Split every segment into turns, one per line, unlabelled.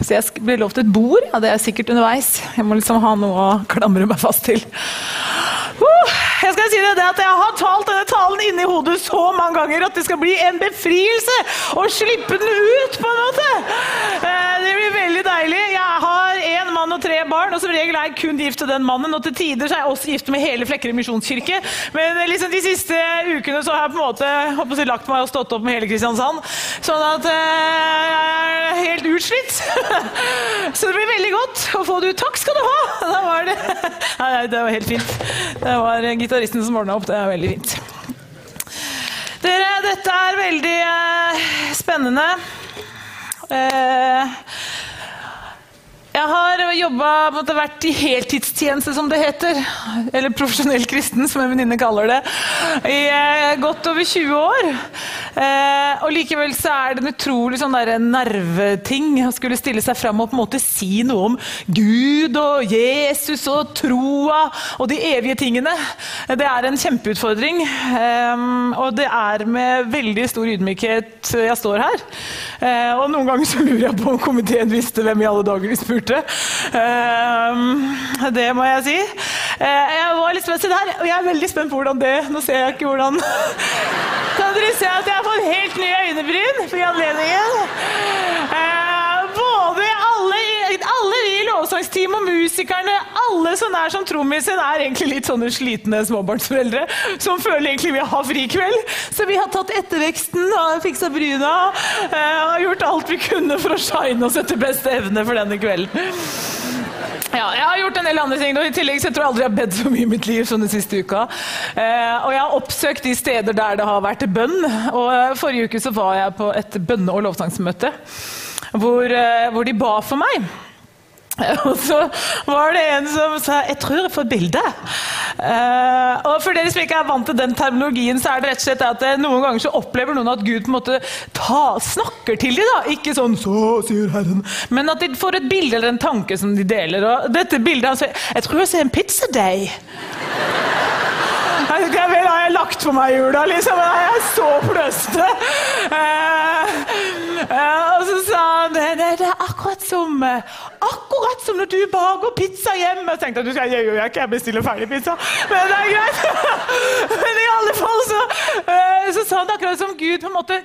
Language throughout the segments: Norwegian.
Så jeg ble lovt et bord. Ja, det er sikkert underveis. Jeg må liksom ha noe å klamre meg fast til. Jeg skal si det, det at jeg har talt denne talen inni hodet så mange ganger at det skal bli en befrielse å slippe den ut, på en måte. Barn, og som regel er jeg kun gift til den mannen. Og til tider så er jeg også gift med hele Flekkerud misjonskirke. Men liksom de siste ukene så har jeg på en måte håper jeg, lagt meg og stått opp med hele Kristiansand. Sånn at eh, jeg er helt utslitt. Så det blir veldig godt å få det ut. Takk skal du ha! Da var det. Nei, det var helt fint. Det var gitaristen som ordna opp. Det er veldig fint. Dere, dette er veldig eh, spennende. Eh, jeg har jobba, vært i heltidstjeneste, som det heter. Eller profesjonell kristen, som en venninne kaller det. I eh, godt over 20 år. Eh, og likevel så er det en utrolig sånn der nerveting å skulle stille seg fram og på en måte si noe om Gud og Jesus og troa og de evige tingene. Det er en kjempeutfordring. Eh, og det er med veldig stor ydmykhet jeg står her. Eh, og noen ganger så lurer jeg på om komiteen visste hvem i alle dager de spurte spurte. Uh, det må jeg si. Uh, jeg var litt spent der, og jeg er veldig spent på hvordan det Nå ser jeg ikke hvordan Kan dere se at jeg har fått helt nye øynebryn for anledningen? Vi og musikerne, alle som er som trommisen, er egentlig litt sånne slitne småbarnsforeldre som føler egentlig vi har fri kveld. Så vi har tatt etterveksten har fiksa bryna og gjort alt vi kunne for å shine oss etter beste evne for denne kvelden. Ja, jeg har gjort en del andre ting. og I tillegg så tror jeg aldri jeg har bedt så mye i mitt liv som den siste uka. Eh, og jeg har oppsøkt de steder der det har vært bønn. Og Forrige uke så var jeg på et bønne- og lovsangsmøte hvor, eh, hvor de ba for meg. Og så var det en som sa 'Jeg tror jeg får bilde'. Uh, og for dere som ikke er vant til den terminologien, så er det rett og slett at noen ganger så opplever noen at Gud på en måte ta, snakker til dem. da, Ikke sånn 'så sier Herren', men at de får et bilde eller en tanke som de deler. Og dette bildet han sier 'Jeg tror jeg ser en pizzadeig'. Jeg har jeg lagt for meg i jula, liksom. Jeg er så pløste. Uh, uh, og så sa han det, det, det, er akkurat som Akkurat som når du baker pizza hjemme. Jeg tenkte at du skal, jeg jeg, jeg bestiller ferdig pizza. Men det er greit. Men i alle fall så, uh, så sa han det akkurat som Gud på en måte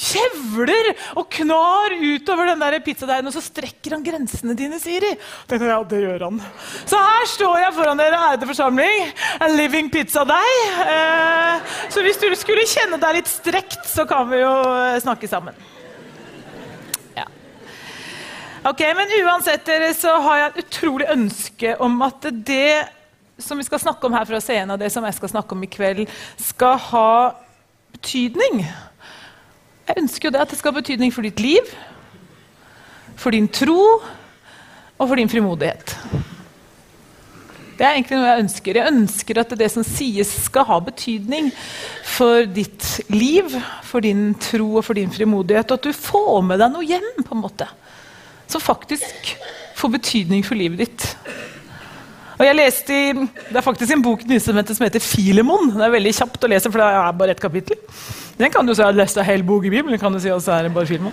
kjevler og knar utover den der pizzadeigen, og så strekker han grensene dine, sier de. Tenkte, ja, det gjør han. Så her står jeg foran dere, ærede forsamling. A living pizzadeig. Eh, så hvis du skulle kjenne deg litt strekt, så kan vi jo snakke sammen. Ok, Men uansett dere, så har jeg et utrolig ønske om at det som vi skal snakke om her fra scenen, og det som jeg skal snakke om i kveld, skal ha betydning. Jeg ønsker jo det at det skal ha betydning for ditt liv, for din tro og for din frimodighet. Det er egentlig noe jeg ønsker. Jeg ønsker at det som sies, skal ha betydning for ditt liv, for din tro og for din frimodighet. Og at du får med deg noe hjem, på en måte. Som faktisk får betydning for livet ditt. Og jeg leste i, Det er faktisk en bok som heter Filemon. Det er veldig kjapt å lese, for det er bare ett kapittel. Den kan du si har lest en hel bok i Bibelen. kan du si også er det bare Filemon.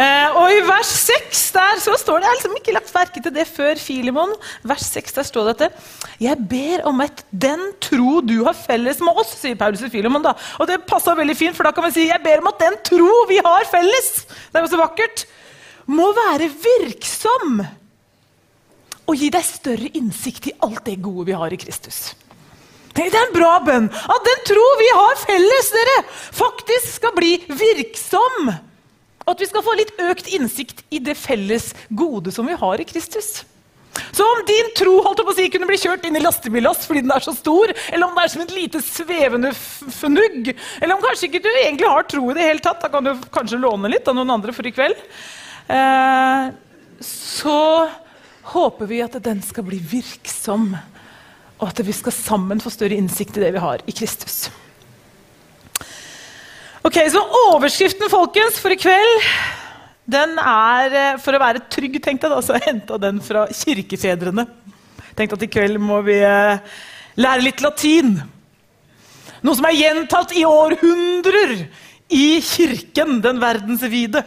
Eh, og i vers 6 der så står det, jeg har liksom ikke lagt merke til det før Filemon. vers 6 der står det at jeg ber om at den tro du har felles med oss, sier Paulus i Filemon. da. Og det passer veldig fint, for da kan vi si jeg ber om at den tro vi har felles, det er jo så vakkert, må være virksom og gi deg større innsikt i alt det gode vi har i Kristus. Det er en bra bønn! At den tro vi har felles, dere, faktisk skal bli virksom. At vi skal få litt økt innsikt i det felles gode som vi har i Kristus. Så om din tro holdt på å si, kunne bli kjørt inn i lastebillass fordi den er så stor, eller om det er som et lite svevende fnugg, eller om kanskje ikke du egentlig har tro i det hele tatt, da kan du kanskje låne litt av noen andre for i kveld, så håper vi at den skal bli virksom og at vi skal sammen få større innsikt i det vi har i Kristus. Ok, Så overskriften folkens, for i kveld den er eh, For å være trygg, tenkte jeg da, så jeg henta den fra kirkefedrene. Tenkte at i kveld må vi eh, lære litt latin. Noe som er gjentatt i århundrer i kirken, den verdensvide.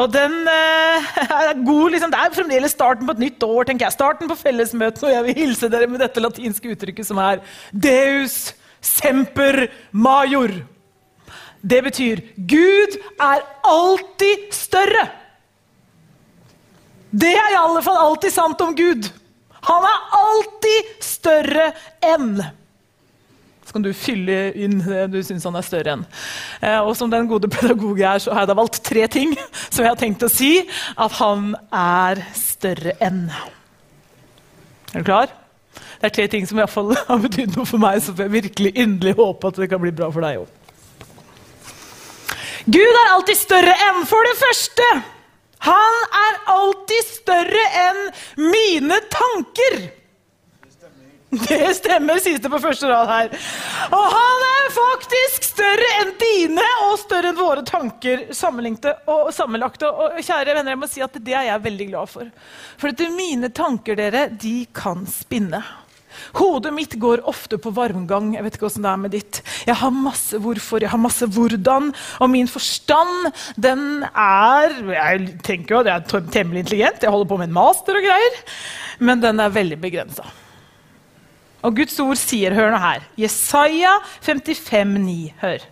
Og den eh, er god, liksom, Det er fremdeles starten på et nytt år. tenker jeg. Starten på fellesmøtet, og jeg vil hilse dere med dette latinske uttrykket som er Deus semper major. Det betyr Gud er alltid større. Det er i alle fall alltid sant om Gud. Han er alltid større enn. Så kan du fylle inn det du syns han er større enn. Eh, og som den gode pedagog jeg er, så har jeg da valgt tre ting som jeg har tenkt å si at han er større enn. Er du klar? Det er tre ting som i fall har betydd noe for meg, får jeg virkelig inderlig håpe at det kan bli bra for deg òg. Gud er alltid større enn, for det første. Han er alltid større enn mine tanker. Det stemmer, sies det på første rad her. Og han er faktisk større enn dine og større enn våre tanker og sammenlagte. Og kjære venner, jeg må si at det er jeg veldig glad for. For at mine tanker, dere, de kan spinne. Hodet mitt går ofte på varmgang. Jeg vet ikke hvordan det er med ditt. Jeg har masse hvorfor, jeg har masse hvordan. Og min forstand, den er Jeg tenker jo at jeg er temmelig intelligent, jeg holder på med en master og greier. Men den er veldig begrensa. Og Guds ord sier, hør nå her, Jesaja 55, 9, hør.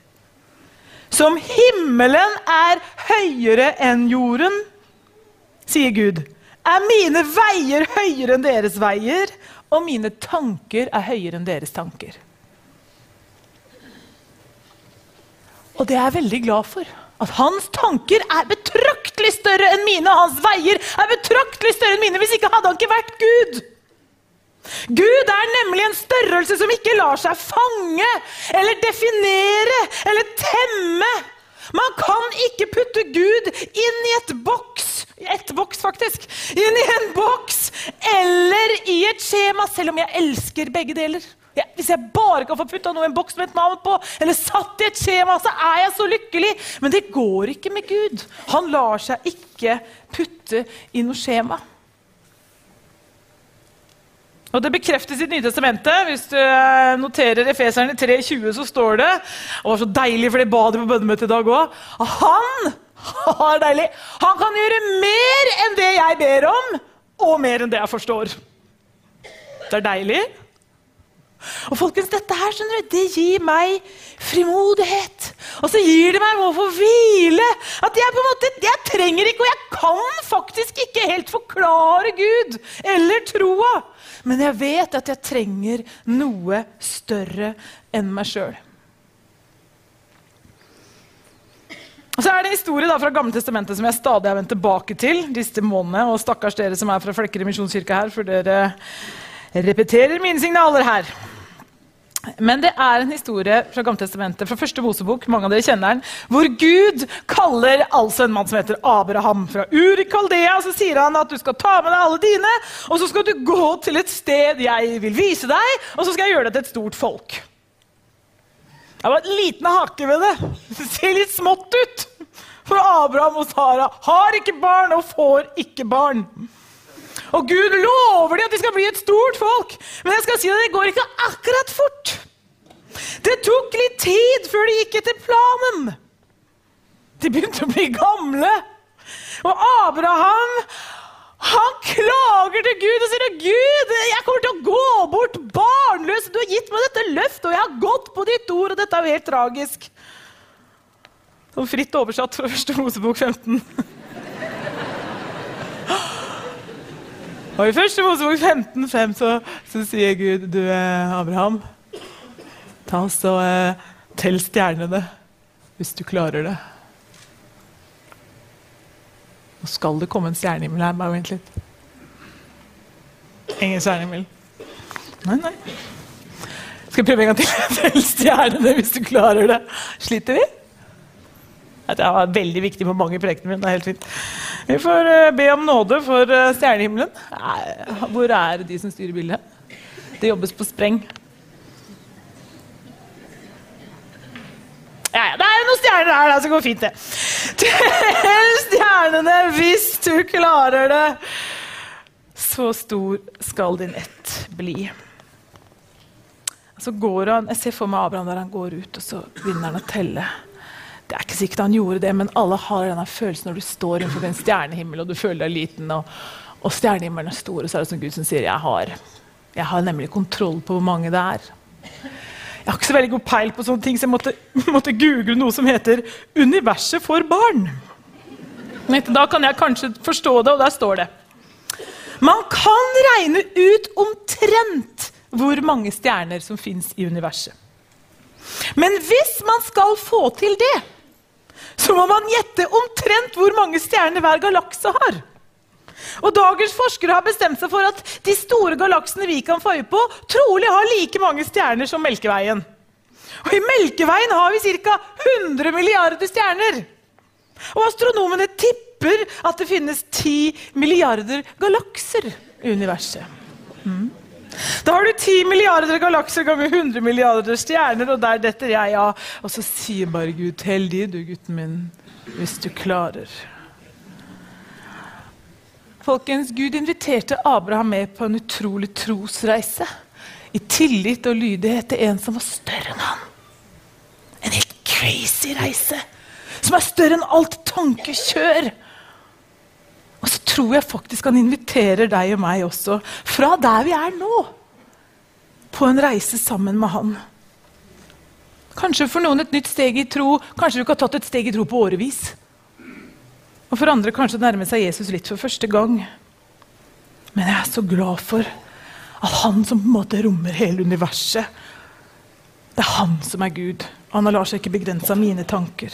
Som himmelen er høyere enn jorden, sier Gud, er mine veier høyere enn deres veier, og mine tanker er høyere enn deres tanker. Og det er jeg veldig glad for. At hans tanker er betraktelig større enn mine. og Hans veier er betraktelig større enn mine. Hvis ikke hadde han ikke vært Gud. Gud er nemlig en størrelse som ikke lar seg fange eller definere eller temme. Man kan ikke putte Gud inn i et boks, et boks faktisk, inn i en boks eller i et skjema, selv om jeg elsker begge deler. Ja, hvis jeg bare kan få putta noe i en boks med et navn på, eller satt i et skjema, så er jeg så lykkelig. Men det går ikke med Gud. Han lar seg ikke putte i noe skjema. Og Det bekreftes i Nytestamentet. Hvis du eh, noterer Efeserne 3,20, så står det og det var så deilig, for det ba de på bønnemøtet i dag òg. Han deilig. Han kan gjøre mer enn det jeg ber om, og mer enn det jeg forstår. Det er deilig. Og folkens, dette her skjønner du, det gir meg frimodighet. Og så gir det meg å få hvile. At jeg på en måte, jeg trenger ikke, og jeg kan faktisk ikke helt forklare Gud eller troa. Men jeg vet at jeg trenger noe større enn meg sjøl. Så er det en historie da fra Gamle Testamentet som jeg stadig har vendt tilbake til. disse månedene, og Stakkars dere som er fra Flekkerøy misjonskirke her, for dere repeterer mine signaler her. Men det er en historie fra Gamletestamentet, fra første Mosebok, mange av dere kjenner den, hvor Gud kaller altså en mann som heter Abraham fra Ur i Kaldea. Så sier han at du skal ta med deg alle dine, og så skal du gå til et sted jeg vil vise deg, og så skal jeg gjøre deg til et stort folk. Det var en liten hake ved det. Det ser litt smått ut. For Abraham og Sara har ikke barn og får ikke barn. Og Gud lover dem at de skal bli et stort folk. Men jeg skal si at det går ikke akkurat fort. Det tok litt tid før de gikk etter planen. De begynte å bli gamle. Og Abraham han klager til Gud og sier Gud, jeg kommer til å gå bort barnløs. Du har gitt meg dette løftet, og jeg har gått på ditt ord. Og dette er jo helt tragisk. Som fritt oversatt fra første Mosebok 15. Og i første Mosebok 15,5 så, så sier Gud Du, eh, Abraham, ta oss og eh, tell stjernene hvis du klarer det. Nå skal det komme en stjernehimmel her. Bare vent litt. Ingen stjernehimmel. Nei, nei. Skal jeg prøve en gang til? Tell stjernene hvis du klarer det. Sliter vi? Det er veldig viktig for mange i prekenen min. det er helt fint. Vi får uh, be om nåde for uh, stjernehimmelen. Hvor er de som styrer bildet? Det jobbes på spreng. Ja, ja, det er noen stjerner her, det går fint, det. Tell stjernene hvis du klarer det. Så stor skal din ett bli. Så går han, Jeg ser for meg Abraham der han går ut, og så begynner han å telle Det er ikke sikkert han gjorde det, men alle har denne følelsen når du står innenfor en stjernehimmel og du føler deg liten, og, og stjernehimmelen er stor, og så er det som Gud som sier jeg har, jeg har nemlig kontroll på hvor mange det er. Jeg har ikke så veldig god peil på sånne ting, så jeg måtte, måtte google noe som heter 'Universet for barn'. Da kan jeg kanskje forstå det, og der står det Man kan regne ut omtrent hvor mange stjerner som fins i universet. Men hvis man skal få til det, så må man gjette omtrent hvor mange stjerner hver galakse har. Og Dagens forskere har bestemt seg for at de store galaksene vi kan få øye på, trolig har like mange stjerner som Melkeveien. Og I Melkeveien har vi ca. 100 milliarder stjerner. Og astronomene tipper at det finnes 10 milliarder galakser i universet. Mm. Da har du 10 milliarder galakser ganger 100 milliarder stjerner, og der detter jeg av. Og så sier bare Gud, heldig du, gutten min, hvis du klarer. Folkens, Gud inviterte Abraham med på en utrolig trosreise. I tillit og lydighet til en som var større enn han. En helt crazy reise. Som er større enn alt tankekjør. Tror jeg faktisk han inviterer deg og meg også, fra der vi er nå, på en reise sammen med han. Kanskje for noen et nytt steg i tro. Kanskje du ikke har tatt et steg i tro på årevis. Og for andre kanskje nærme seg Jesus litt for første gang. Men jeg er så glad for at han som på en måte rommer hele universet, det er han som er Gud. Han lar seg ikke begrense av mine tanker.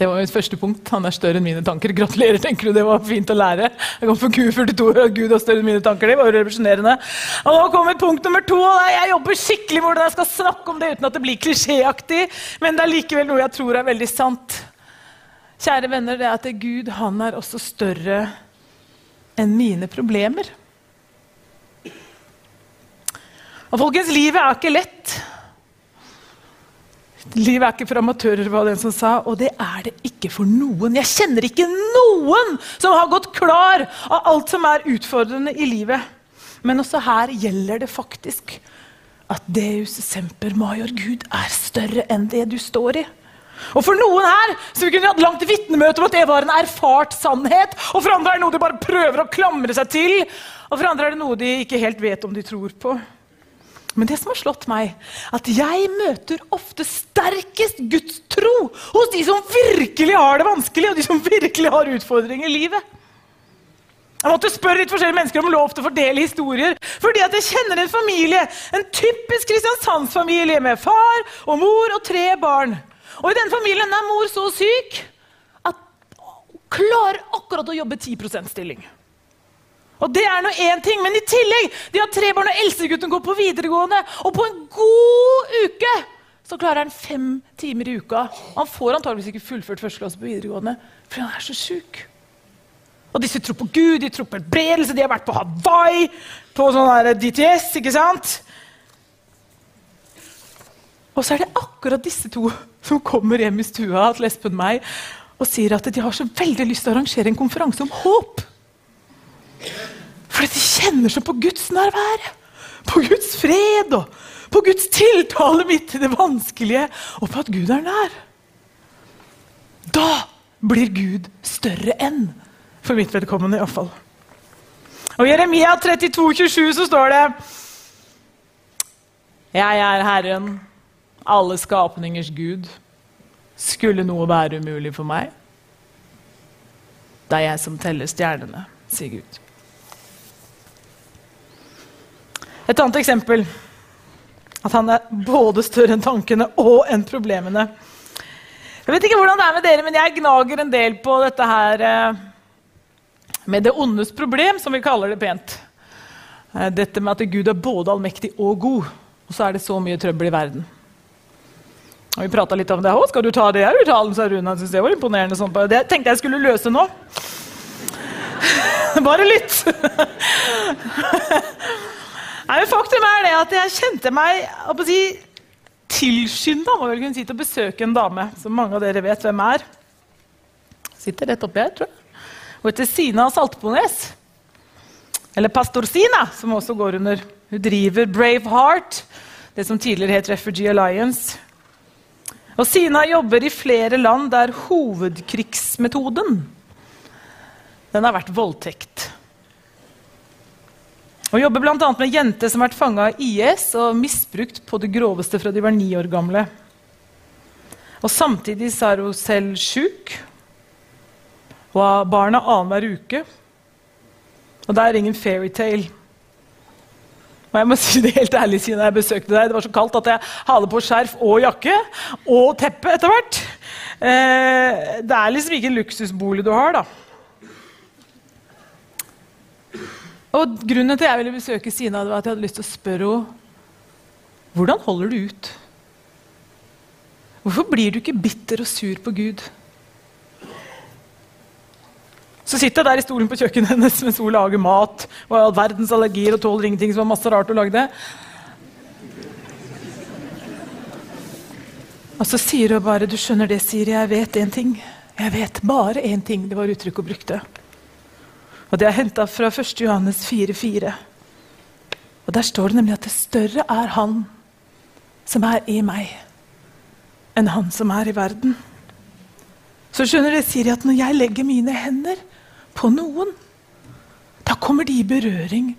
Det var mitt første punkt. Han er større enn mine tanker. Gratulerer, tenker du. Det var fint å lære. Jeg kom for Q42 og Gud er større enn mine tanker. Det var jo revolusjonerende. Og nå kommer punkt nummer to. og Jeg jobber skikkelig hvordan jeg skal snakke om det uten at det blir klisjéaktig, men det er likevel noe jeg tror er veldig sant. Kjære venner, det er at Gud han er også større enn mine problemer. Og folkens, livet er ikke lett. Livet er ikke for amatører, var den som sa, og det er det ikke for noen. Jeg kjenner ikke noen som har gått klar av alt som er utfordrende i livet. Men også her gjelder det faktisk at Deus semper major, Gud, er større enn det du står i. Og For noen her så vi kunne hatt langt vitnemøte om at det var en erfart sannhet. Og for andre er det noe de bare prøver å klamre seg til. Og for andre er det noe de ikke helt vet om de tror på. Men det som har slått meg, at jeg møter ofte sterkest Guds tro hos de som virkelig har det vanskelig, og de som virkelig har utfordringer i livet. Jeg måtte spørre litt forskjellige mennesker om lov til å fordele historier. Fordi at jeg kjenner en familie, en typisk Kristiansandsfamilie med far og mor og tre barn. Og i den familien er mor så syk at hun klarer akkurat å jobbe 10 stilling. Og det er nå én ting, Men i tillegg de har tre barn, og eldstegutten går på videregående. Og på en god uke så klarer han fem timer i uka. Han får antageligvis ikke fullført første klasse på videregående, for han er så sjuk. Og disse tror på Gud, de tror på helbredelse, de har vært på Hawaii, på sånn DTS, ikke sant? Og så er det akkurat disse to som kommer hjem i stua til Espen meg og sier at de har så veldig lyst til å arrangere en konferanse om håp. Fordi de kjenner seg på Guds nærvær, på Guds fred og på Guds tiltale midt i det vanskelige, og på at Gud er nær. Da blir Gud større enn. For mitt vedkommende, iallfall. Og I Jeremia 32, 27 så står det Jeg er Herren, alle skapningers Gud. Skulle noe være umulig for meg? Det er jeg som teller stjernene, sier Gud. Et annet eksempel at han er både større enn tankene og enn problemene. Jeg vet ikke hvordan det er med dere, men jeg gnager en del på dette her eh, med det ondes problem, som vi kaller det pent. Eh, dette med at Gud er både allmektig og god, og så er det så mye trøbbel i verden. Og Vi prata litt om det. Å, skal du ta det her uttalen, sa Rune. Synes det var imponerende. Sånn. Det tenkte jeg skulle løse nå. Bare litt. Nei, Faktum er det at jeg kjente meg å si, tilskynda si, til å besøke en dame som mange av dere vet hvem er. Sitter rett oppi her, tror jeg. Hun heter Sina Saltpones. Eller Pastor Sina, som også går under. Hun driver Brave Heart, det som tidligere het Refugee Alliance. Og Sina jobber i flere land der hovedkrigsmetoden den har vært voldtekt. Og jobber bl.a. med jenter som har vært fanga av IS og misbrukt på det groveste fra de var ni år gamle. Og Samtidig så er hun selv sjuk og har barna annenhver uke. Og det er ingen fairytale. Og jeg må si det helt ærlig siden jeg besøkte deg, Det var så kaldt at jeg hadde på skjerf og jakke og teppe etter hvert. Eh, det er liksom ikke en luksusbolig du har, da. Og Grunnen til at jeg ville besøke Sina, var at jeg hadde lyst til å spørre henne hvordan holder du ut? Hvorfor blir du ikke bitter og sur på Gud? Så sitter jeg der i stolen på kjøkkenet hennes mens hun lager mat og har all verdens allergier og tåler ingenting som var masse rart hun lagde. Og så sier hun bare 'Du skjønner det, Siri, jeg vet én ting'. Jeg vet bare én ting. Det var uttrykket hun brukte. Og det er henta fra 1. Johannes 4,4. Og der står det nemlig at det større er Han som er i meg, enn Han som er i verden. Så skjønner dere, Siri, at når jeg legger mine hender på noen, da kommer de i berøring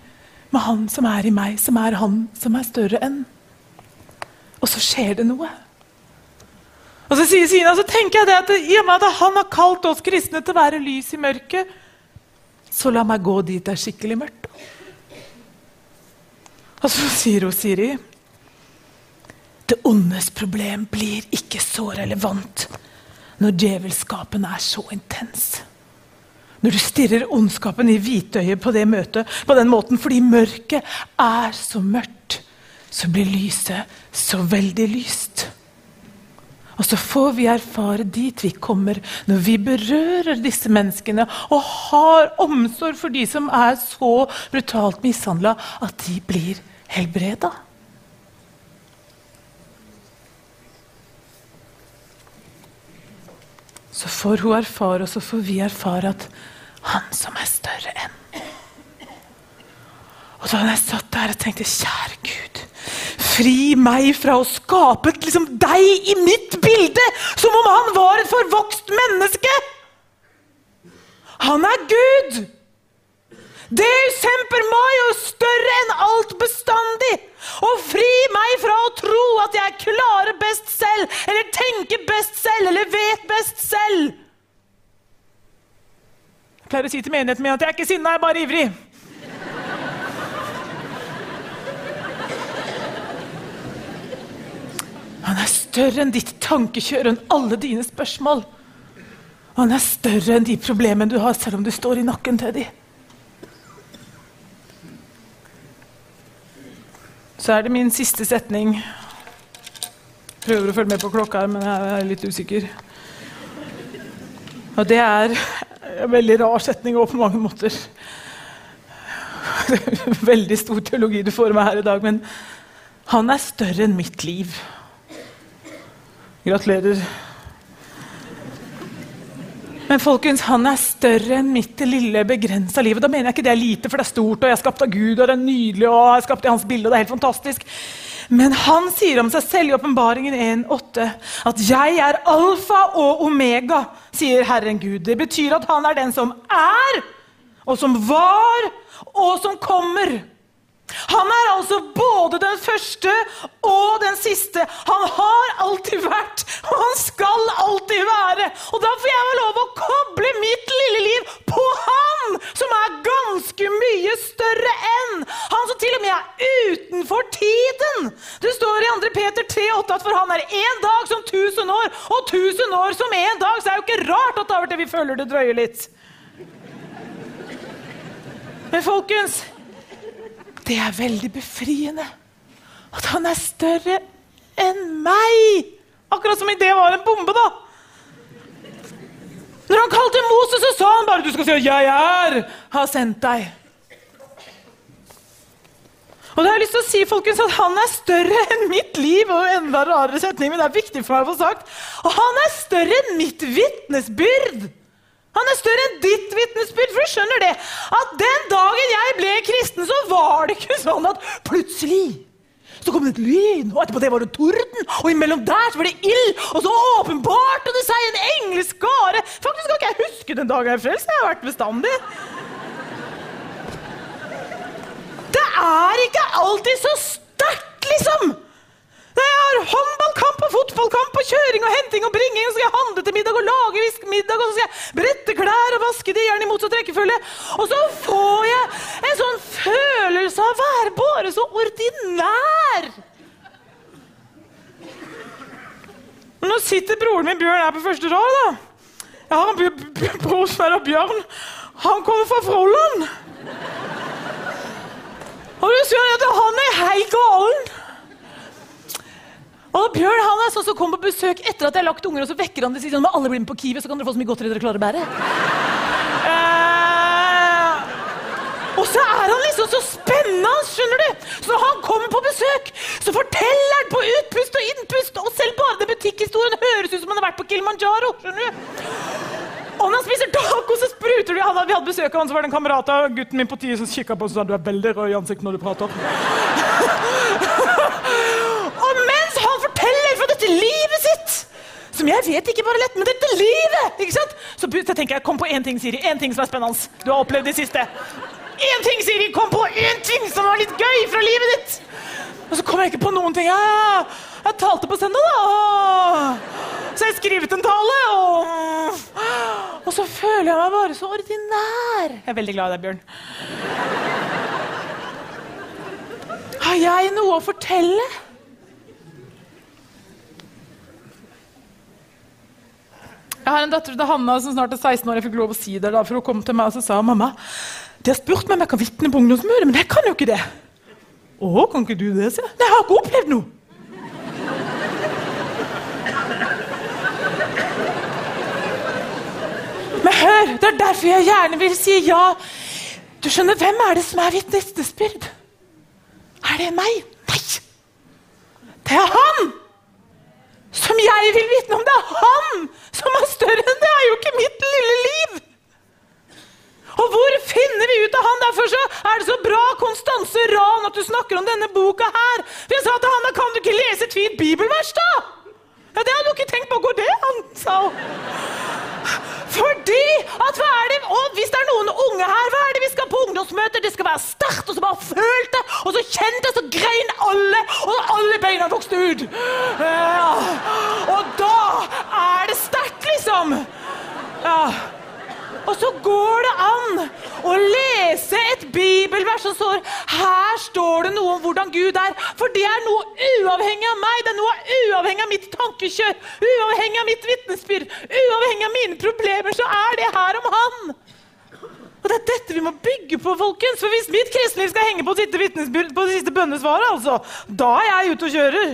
med Han som er i meg, som er Han som er større enn. Og så skjer det noe. Og så sier Sina, så tenker jeg det at i og med at Han har kalt oss kristne til å være lys i mørket, så la meg gå dit det er skikkelig mørkt. Og så sier hun Siri Det ondes problem blir ikke så relevant når djevelskapen er så intens. Når du stirrer ondskapen i hvitøyet på det møtet på den måten fordi mørket er så mørkt, så blir lyset så veldig lyst. Og så får vi erfare dit vi kommer når vi berører disse menneskene og har omsorg for de som er så brutalt mishandla at de blir helbreda. Så får hun erfare, og så får vi erfare at han som er større enn Og da jeg satt der og tenkte, kjære Gud Fri meg fra å skape liksom, deg i mitt bilde, som om han var et forvokst menneske! Han er Gud! Deus semper meg og større enn alt bestandig. Og fri meg fra å tro at jeg klarer best selv, eller tenker best selv, eller vet best selv. Jeg pleier å si til menigheten min at jeg er ikke sinna, jeg er bare ivrig. Han er større enn ditt tankekjør og enn alle dine spørsmål. Han er større enn de problemene du har, selv om du står i nakken til dem. Så er det min siste setning. Prøver å følge med på klokka her, men jeg er litt usikker. Og det er en veldig rar setning òg på mange måter. Det er Veldig stor teologi du får med her i dag, men han er større enn mitt liv. Gratulerer. Men folkens, han er større enn mitt lille, begrensa liv. Og da mener jeg ikke det er lite, for det er stort, og jeg er skapt av Gud, og det er nydelig, og jeg er skapt i hans bilde, og det er helt fantastisk. Men han sier om seg selv i Åpenbaringen 1,8 at 'jeg er alfa og omega', sier Herren Gud. Det betyr at han er den som er, og som var, og som kommer. Han er altså både den første og den siste. Han har alltid vært, og han skal alltid være. Og da får jeg vel lov å koble mitt lille liv på han, som er ganske mye større enn. Han som til og med er utenfor tiden. Det står i 2. Peter 3,8 at for han er én dag som tusen år, og tusen år som én dag. Så er det jo ikke rart at av og til vi føler det drøyer litt. Men folkens det er veldig befriende. At han er større enn meg! Akkurat som om det var en bombe, da. Når han kalte Moses, så sa han bare du skal si at 'jeg er', har sendt deg. Og da har jeg lyst til å si folkens, at Han er større enn mitt liv. og enda rarere setning, men det er viktig for meg å få sagt. Og han er større enn mitt vitnesbyrd. Han er større enn ditt vitnesbyrd. For du skjønner det, at den dagen jeg ble kristen, så var det ikke sånn at plutselig Så kom det et lyn, og etterpå det var det torden. Og imellom der så var det ild, og så åpenbarte det seg en engleskare. Faktisk kan ikke jeg huske den dagen jeg frelst. Jeg har vært bestandig. Det er ikke alltid så sterkt, liksom. Har håndballkamp og fotballkamp og kjøring og henting og bringing. Og så skal jeg handle til middag og lage middag, og så skal jeg brette klær og vaske de gjerne i motsatt rekkefølge. Og så får jeg en sånn følelse av å være bare så ordinær. Nå sitter broren min Bjørn her på første rad. da. Jeg har en bror Bjørn. Han kommer fra Froland. Og du sier at han er helt galen. Og Bjørn han er sånn som kommer på besøk etter at jeg har lagt unger, og så vekker han det sier sånn, alle blir med på Kiwi, så kan dere få så mye godteri dere klarer å bære. Uh, og så er han liksom så spennende, skjønner du. Så han kommer på besøk, så forteller han på utpust og innpust, og selv bare den butikkhistorien høres ut som han har vært på Kilimanjaro. skjønner du. Og når han spiser taco, så spruter det. Vi hadde besøk av han, så var det en kamerat av gutten min på tide som kikka på og sa du er veldig rød i ansiktet når du prater. livet sitt! Som jeg vet ikke bare lett, men dette livet! ikke sant? Så, så tenker jeg, Kom på én ting, Siri. En ting som er spennende. Du har opplevd det siste. Én ting, Siri! Kom på én ting som var litt gøy fra livet ditt! Og så kom jeg ikke på noen ting. Ja, jeg talte på søndag, da. Så jeg skrev skrevet en tale. Og, og så føler jeg meg bare så ordinær. Jeg er veldig glad i deg, Bjørn. Har jeg noe å fortelle? Jeg har en datter til Hanna som snart er 16 år. Jeg fikk lov å si det da, for hun kom til meg og så sa mamma, de har spurt meg om jeg kan vitne på ungdomsmøtet, men jeg kan jo ikke det. Å, kan ikke du det? sier jeg. Nei, jeg har ikke opplevd noe. Men hør, det er derfor jeg gjerne vil si ja. Du skjønner, Hvem er det som er vitnesbyrd? Er det meg? Nei! Det er han! Som jeg vil vitne om. Det er han som er større enn det! er jo ikke mitt lille liv! Og hvor finner vi ut av han? Derfor så er det så bra Konstanse Ran at du snakker om denne boka her. For jeg sa til han, da kan du ikke lese et fint bibelvers, da? Ja, Det hadde du ikke tenkt på. Går det an? sa hun. Fordi at hva er det, og Hvis det er noen unge her, hva er det vi skal på ungdomsmøter? Det skal være sterkt, og så bare følte, og så kjente, så grein alle, og alle beina vokste ut. Ja. Og da er det sterkt, liksom. Ja. Og så går det an å lese et bibelvers som står Her står det noe om hvordan Gud er. For det er noe uavhengig av meg. Det er noe uavhengig av mitt tankekjør, uavhengig av mitt vitnesbyrd, uavhengig av mine problemer, så er det her om Han. Og Det er dette vi må bygge på, folkens. For hvis mitt kristenliv skal henge på sitt vitnesbyrd på det siste bønnesvaret, altså, da er jeg ute og kjører.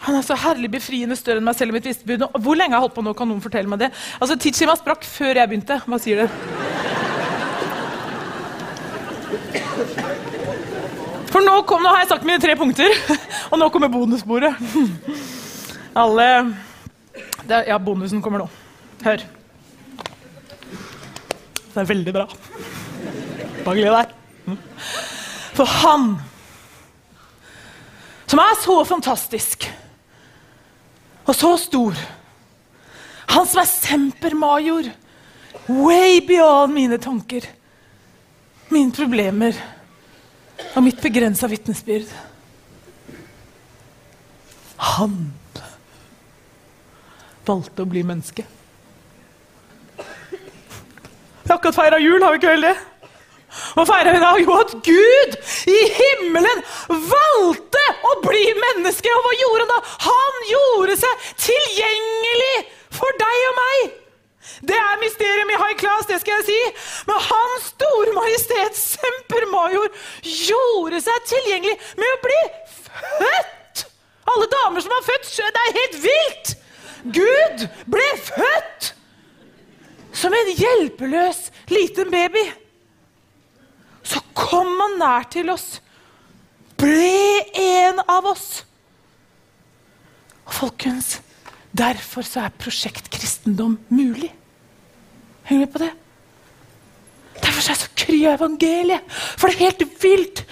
Han er så herlig befriende større enn meg selv i mitt vitnesbyrd. Hvor lenge har jeg holdt på nå? Kan noen fortelle meg det? Altså, Tidsskjemaet sprakk før jeg begynte. Hva sier du? For nå, kom, nå har jeg sagt mine tre punkter, og nå kommer bonusbordet. Alle det, Ja, bonusen kommer nå. Hør. Det er veldig bra. Bare gled deg. For han som er så fantastisk og så stor. Han som er sempermajor. Way beyond mine tanker, mine problemer og mitt begrensa vitnesbyrd. Han valgte å bli menneske. Vi har akkurat feira jul, har vi ikke vel det? Hva feirer vi da? Jo, at Gud i himmelen valgte å bli menneske. Og hva gjorde han da? Han gjorde seg tilgjengelig for deg og meg. Det er mysterium i high class, det skal jeg si. Men Hans Store Majestet Sempermajor gjorde seg tilgjengelig med å bli født! Alle damer som har født, det er helt vilt! Gud ble født som en hjelpeløs liten baby så kom han nær til oss. Ble en av oss. Og folkens, derfor så er prosjekt kristendom mulig. Henger du på det? Derfor seg så kry av evangeliet. For det er helt vilt.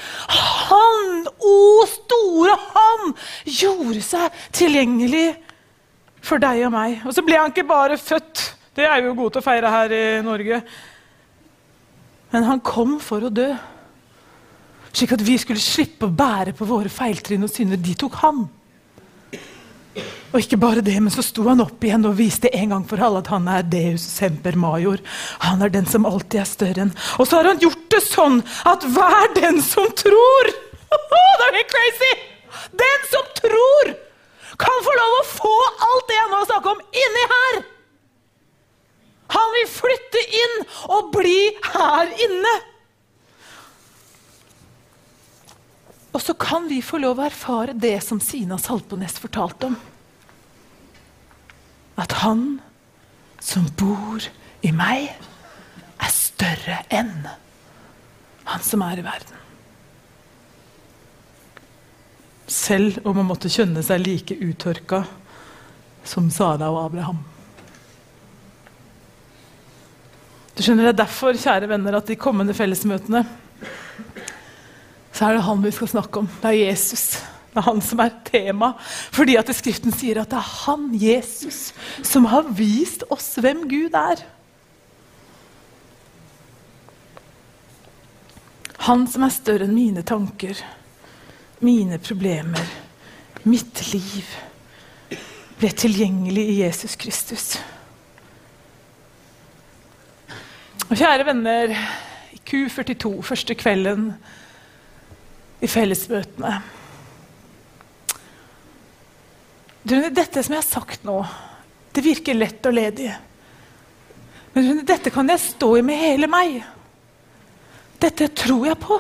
Han, o store han, gjorde seg tilgjengelig for deg og meg. Og så ble han ikke bare født. Det er vi jo gode til å feire her i Norge. Men han kom for å dø. Slik at vi skulle slippe å bære på våre feiltrinn og synder. De tok han. Og ikke bare det, men så sto han opp igjen og viste en gang for alle at han er Deus semper major. Han er den som alltid er større enn Og så har han gjort det sånn at hver den som tror Det er helt crazy! Den som tror, kan få lov å få alt det jeg nå snakker om, inni her! Han vil flytte inn og bli her inne. Og så kan vi få lov å erfare det som Sina Salpones fortalte om. At han som bor i meg, er større enn han som er i verden. Selv om han måtte kjenne seg like uttørka som Sara og Abraham. Du skjønner Det er derfor kjære venner, at de kommende fellesmøtene så er det han vi skal snakke om. Det er Jesus. Det er han som er tema. Fordi at Skriften sier at det er han, Jesus, som har vist oss hvem Gud er. Han som er større enn mine tanker, mine problemer, mitt liv, ble tilgjengelig i Jesus Kristus. Og kjære venner, i Q42, første kvelden i fellesmøtene. Dette som jeg har sagt nå, det virker lett og ledig. Men dette kan jeg stå i med hele meg. Dette tror jeg på.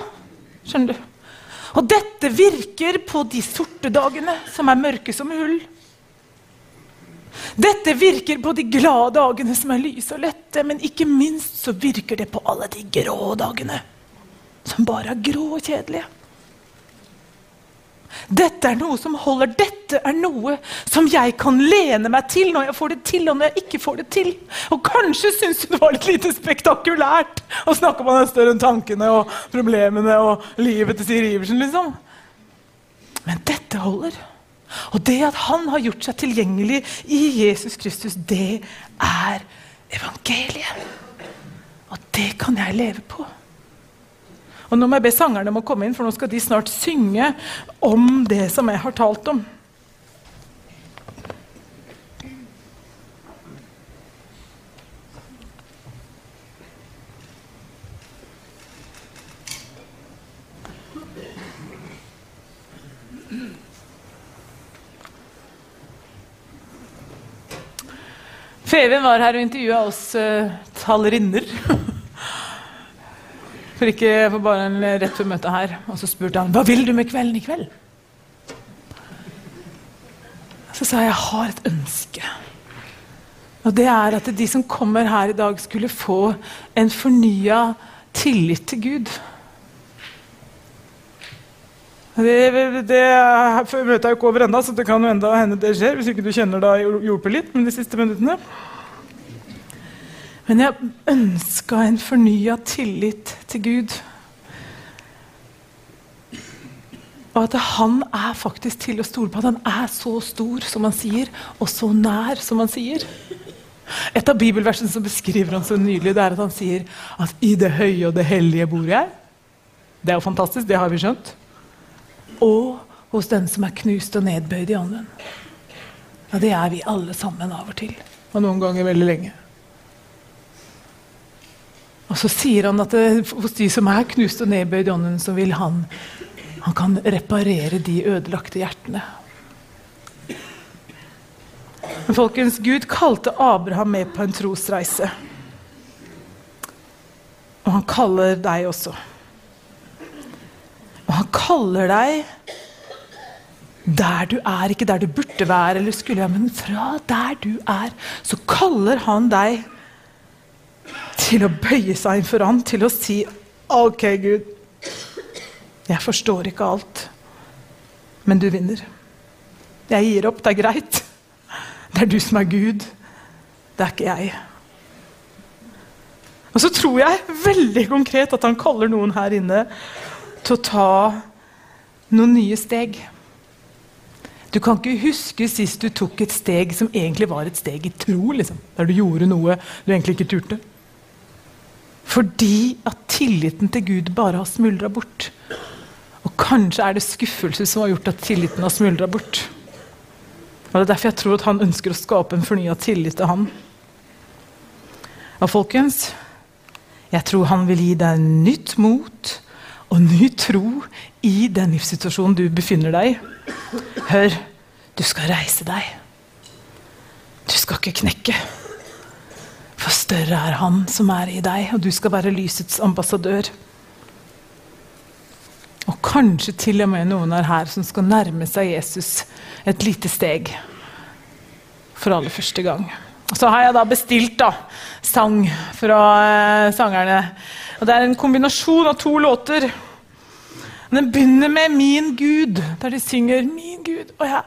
Skjønner du? Og dette virker på de sorte dagene, som er mørke som hull. Dette virker på de glade dagene, som er lyse og lette, men ikke minst så virker det på alle de grå dagene, som bare er grå og kjedelige. Dette er noe som holder. Dette er noe som jeg kan lene meg til når jeg får det til, og når jeg ikke får det til. Og kanskje syns du det var litt lite spektakulært å snakke om er større enn tankene og problemene og livet til Siri Iversen, liksom. Men dette holder. Og det at han har gjort seg tilgjengelig i Jesus Kristus, det er evangeliet. Og det kan jeg leve på. Og Nå må jeg be sangerne om å komme inn, for nå skal de snart synge om det som jeg har talt om. Feven var her og intervjua oss uh, talerinner. For ikke for bare en rett før møtet her. Og så spurte han hva vil du med kvelden i kveld. Så sa jeg jeg har et ønske. Og det er at de som kommer her i dag, skulle få en fornya tillit til Gud. Det, det Møtet er jo ikke over ennå, så det kan jo enda hende det skjer. Hvis ikke du kjenner da hjulpet litt med de siste minuttene. Men jeg ønska en fornya tillit til Gud. Og at han er faktisk til å stole på. At han er så stor som han sier, og så nær som han sier. Et av bibelversene som beskriver han så nydelig, det er at han sier at 'i det høye og det hellige bor jeg'. Det er jo fantastisk, det har vi skjønt. Og hos den som er knust og nedbøyd i ånden. Ja, det er vi alle sammen av og til. Og noen ganger veldig lenge. Og så sier han at det, hos de som er knust og nedbøyd i ånden, så vil han han kan reparere de ødelagte hjertene. Men folkens, Gud kalte Abraham med på en trosreise. Og han kaller deg også. Og han kaller deg der du er, ikke der du burde være eller skulle være, men fra der du er, så kaller han deg til å bøye seg innfor han, til å si OK, Gud, jeg forstår ikke alt, men du vinner. Jeg gir opp, det er greit. Det er du som er Gud, det er ikke jeg. Og så tror jeg veldig konkret at han kaller noen her inne til å ta noen nye steg. Du kan ikke huske sist du tok et steg som egentlig var et steg i tro. Liksom, der du gjorde noe du egentlig ikke turte. Fordi at tilliten til Gud bare har smuldra bort. Og kanskje er det skuffelse som har gjort at tilliten har smuldra bort. Og Det er derfor jeg tror at han ønsker å skape en fornya tillit til han. Og folkens, jeg tror han vil gi deg nytt mot og ny tro i den livssituasjonen du befinner deg i. Hør, du skal reise deg. Du skal ikke knekke. For større er Han som er i deg, og du skal være lysets ambassadør. Og kanskje til og med noen er her som skal nærme seg Jesus et lite steg for aller første gang. Så har jeg da bestilt da, sang fra eh, sangerne. Og Det er en kombinasjon av to låter. Den begynner med 'Min Gud', der de synger 'Min Gud'. Jeg,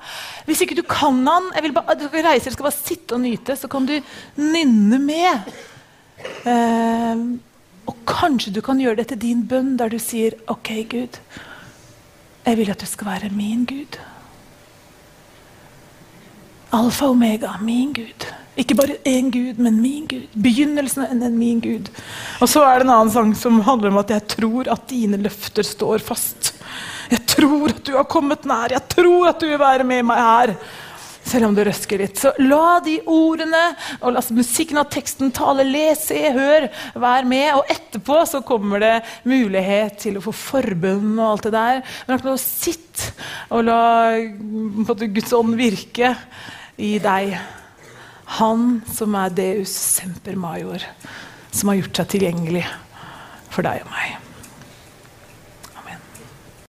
hvis ikke du kan han, jeg vil bare, Du skal reise, du skal bare sitte og nyte, så kan du nynne med. Eh, og kanskje du kan gjøre det til din bønn, der du sier 'OK, Gud, jeg vil at du skal være min Gud'. Alfa omega, min Gud. Ikke bare én Gud, men min Gud. Begynnelsen av en min Gud. Og så er det en annen sang som handler om at jeg tror at dine løfter står fast. Jeg tror at du har kommet nær. Jeg tror at du vil være med meg her. Selv om du røsker litt. Så la de ordene og la musikken og teksten tale. Les, se, hør, vær med. Og etterpå så kommer det mulighet til å få forbønn og alt det der. Men sitt og la Guds ånd virke i deg. Han som er Deus semper major, som har gjort seg tilgjengelig for deg og meg.